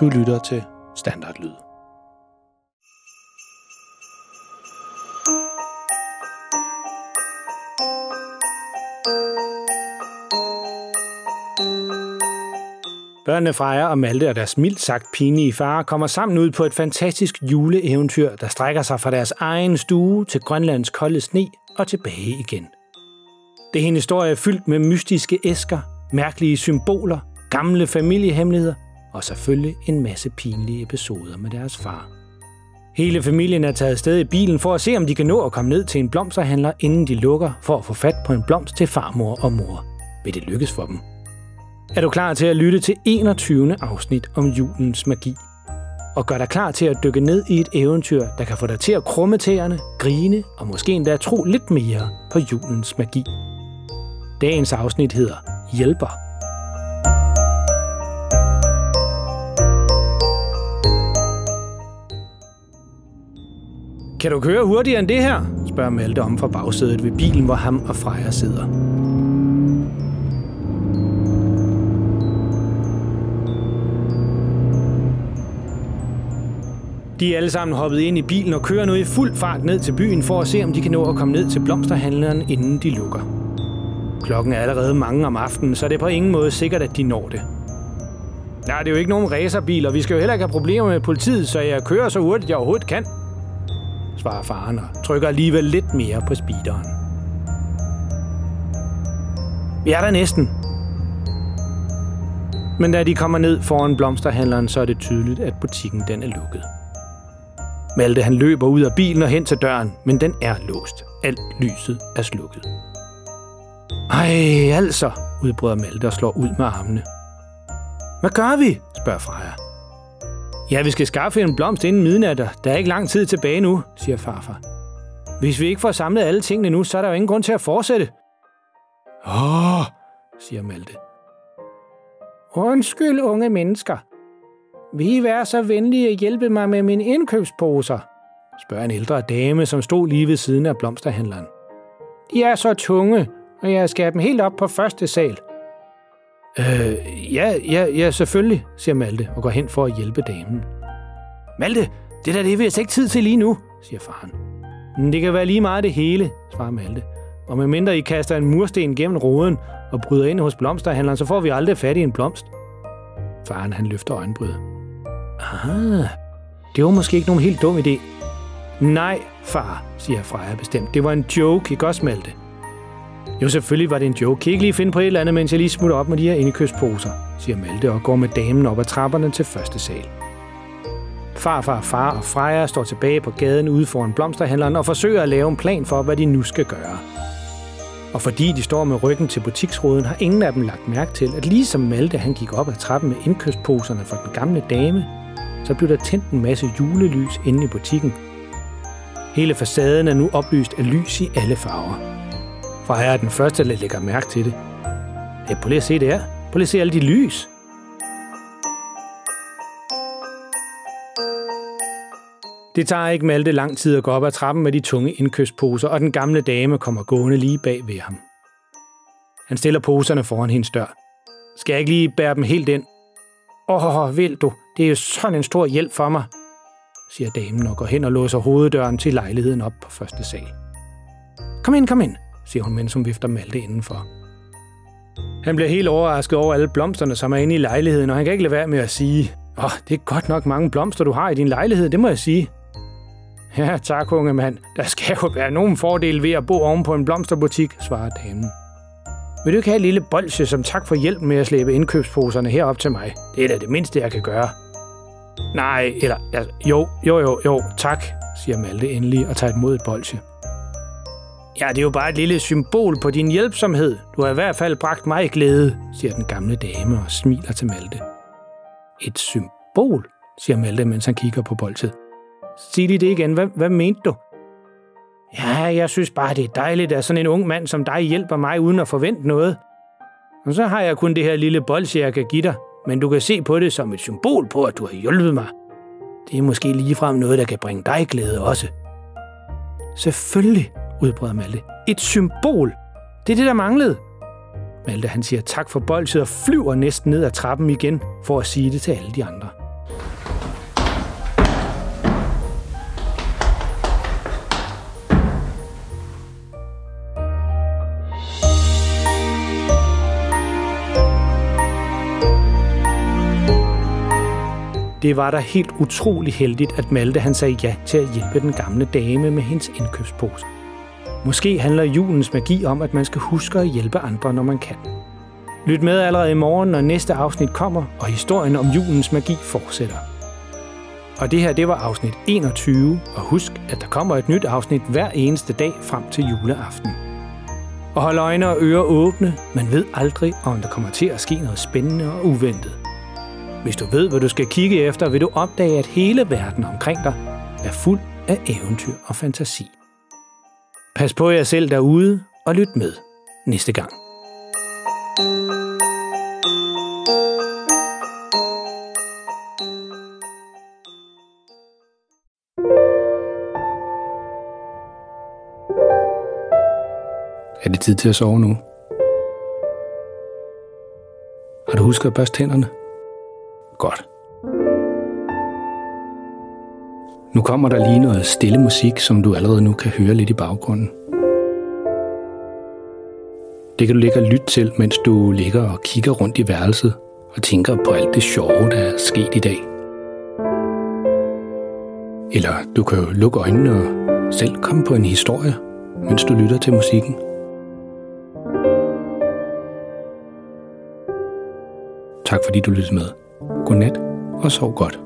Du lytter til Standardlyd. Børnene Freja og Malte og deres mildt sagt pinlige far kommer sammen ud på et fantastisk juleeventyr, der strækker sig fra deres egen stue til Grønlands kolde sne og tilbage igen. Det er en historie fyldt med mystiske æsker, mærkelige symboler, gamle familiehemmeligheder og selvfølgelig en masse pinlige episoder med deres far. Hele familien er taget sted i bilen for at se, om de kan nå at komme ned til en blomsterhandler, inden de lukker for at få fat på en blomst til farmor og mor. Vil det lykkes for dem? Er du klar til at lytte til 21. afsnit om julens magi? Og gør dig klar til at dykke ned i et eventyr, der kan få dig til at krumme tæerne, grine og måske endda tro lidt mere på julens magi. Dagens afsnit hedder Hjælper. Kan du køre hurtigere end det her? spørger Malte om fra bagsædet ved bilen, hvor ham og Freja sidder. De er alle sammen hoppet ind i bilen og kører nu i fuld fart ned til byen for at se, om de kan nå at komme ned til blomsterhandleren, inden de lukker. Klokken er allerede mange om aftenen, så det er på ingen måde sikkert, at de når det. Nej, det er jo ikke nogen racerbil, og vi skal jo heller ikke have problemer med politiet, så jeg kører så hurtigt, jeg overhovedet kan, svarer faren og trykker alligevel lidt mere på speederen. Vi er der næsten. Men da de kommer ned foran blomsterhandleren, så er det tydeligt, at butikken den er lukket. Malte han løber ud af bilen og hen til døren, men den er låst. Alt lyset er slukket. Ej, altså, udbryder Malte og slår ud med armene. Hvad gør vi? spørger Freja. Ja, vi skal skaffe en blomst inden midnat, der er ikke lang tid tilbage nu, siger farfar. Hvis vi ikke får samlet alle tingene nu, så er der jo ingen grund til at fortsætte. Åh, siger Malte. Undskyld, unge mennesker. Vil I være så venlige at hjælpe mig med mine indkøbsposer? spørger en ældre dame, som stod lige ved siden af blomsterhandleren. De er så tunge, og jeg skal have dem helt op på første sal. Øh, ja, ja, ja, selvfølgelig, siger Malte og går hen for at hjælpe damen. Malte, det der det vil jeg ikke tid til lige nu, siger faren. Men det kan være lige meget det hele, svarer Malte. Og medmindre I kaster en mursten gennem roden og bryder ind hos blomsterhandleren, så får vi aldrig fat i en blomst. Faren han løfter øjenbrydet. Ah, det var måske ikke nogen helt dum idé. Nej, far, siger Freja bestemt. Det var en joke, ikke også, Malte? Jo, selvfølgelig var det en joke. Kan I ikke lige finde på et eller andet, mens jeg lige smutter op med de her indkøbsposer, siger Malte og går med damen op ad trapperne til første sal. Far, far, far og Freja står tilbage på gaden ude foran blomsterhandleren og forsøger at lave en plan for, hvad de nu skal gøre. Og fordi de står med ryggen til butiksruden, har ingen af dem lagt mærke til, at ligesom Malte han gik op ad trappen med indkøbsposerne fra den gamle dame, så blev der tændt en masse julelys inde i butikken. Hele facaden er nu oplyst af lys i alle farver. Freja er den første, der lægger mærke til det. Ja, prøv lige at se det her. Prøv lige at se alle de lys. Det tager ikke Malte lang tid at gå op ad trappen med de tunge indkøbsposer, og den gamle dame kommer gående lige bag ved ham. Han stiller poserne foran hendes dør. Skal jeg ikke lige bære dem helt ind? Åh, oh, vil du? Det er jo sådan en stor hjælp for mig, siger damen og går hen og låser hoveddøren til lejligheden op på første sal. Kom ind, kom ind, siger hun, mens hun vifter Malte indenfor. Han bliver helt overrasket over alle blomsterne, som er inde i lejligheden, og han kan ikke lade være med at sige, åh, oh, det er godt nok mange blomster, du har i din lejlighed, det må jeg sige. Ja, tak, unge mand. Der skal jo være nogen fordel ved at bo oven på en blomsterbutik, svarer damen. Vil du ikke have et lille bolsje som tak for hjælp med at slæbe indkøbsposerne herop til mig? Det er da det mindste, jeg kan gøre. Nej, eller altså, jo, jo, jo, jo, tak, siger Malte endelig og tager imod et bolsje. Ja, det er jo bare et lille symbol på din hjælpsomhed. Du har i hvert fald bragt mig glæde, siger den gamle dame og smiler til Malte. Et symbol, siger Malte, mens han kigger på bolsjet. Sig lige det igen. Hvad, hvad mente du? Ja, jeg synes bare, det er dejligt, at sådan en ung mand som dig hjælper mig uden at forvente noget. Og så har jeg kun det her lille bolsje, jeg kan give dig. Men du kan se på det som et symbol på, at du har hjulpet mig. Det er måske ligefrem noget, der kan bringe dig glæde også. Selvfølgelig, udbrød Malte. Et symbol! Det er det, der manglede. Malte han siger tak for bolset og flyver næsten ned ad trappen igen for at sige det til alle de andre. Det var da helt utrolig heldigt, at Malte han sagde ja til at hjælpe den gamle dame med hendes indkøbspose. Måske handler julens magi om, at man skal huske at hjælpe andre, når man kan. Lyt med allerede i morgen, når næste afsnit kommer, og historien om julens magi fortsætter. Og det her, det var afsnit 21, og husk, at der kommer et nyt afsnit hver eneste dag frem til juleaften. Og hold øjne og ører åbne, man ved aldrig, om der kommer til at ske noget spændende og uventet. Hvis du ved, hvad du skal kigge efter, vil du opdage, at hele verden omkring dig er fuld af eventyr og fantasi. Pas på jer selv derude, og lyt med næste gang. Er det tid til at sove nu? Har du husket at børste tænderne? Godt. Nu kommer der lige noget stille musik, som du allerede nu kan høre lidt i baggrunden. Det kan du ligge og lytte til, mens du ligger og kigger rundt i værelset og tænker på alt det sjove, der er sket i dag. Eller du kan jo lukke øjnene og selv komme på en historie, mens du lytter til musikken. Tak fordi du lyttede med. Godnat og sov godt.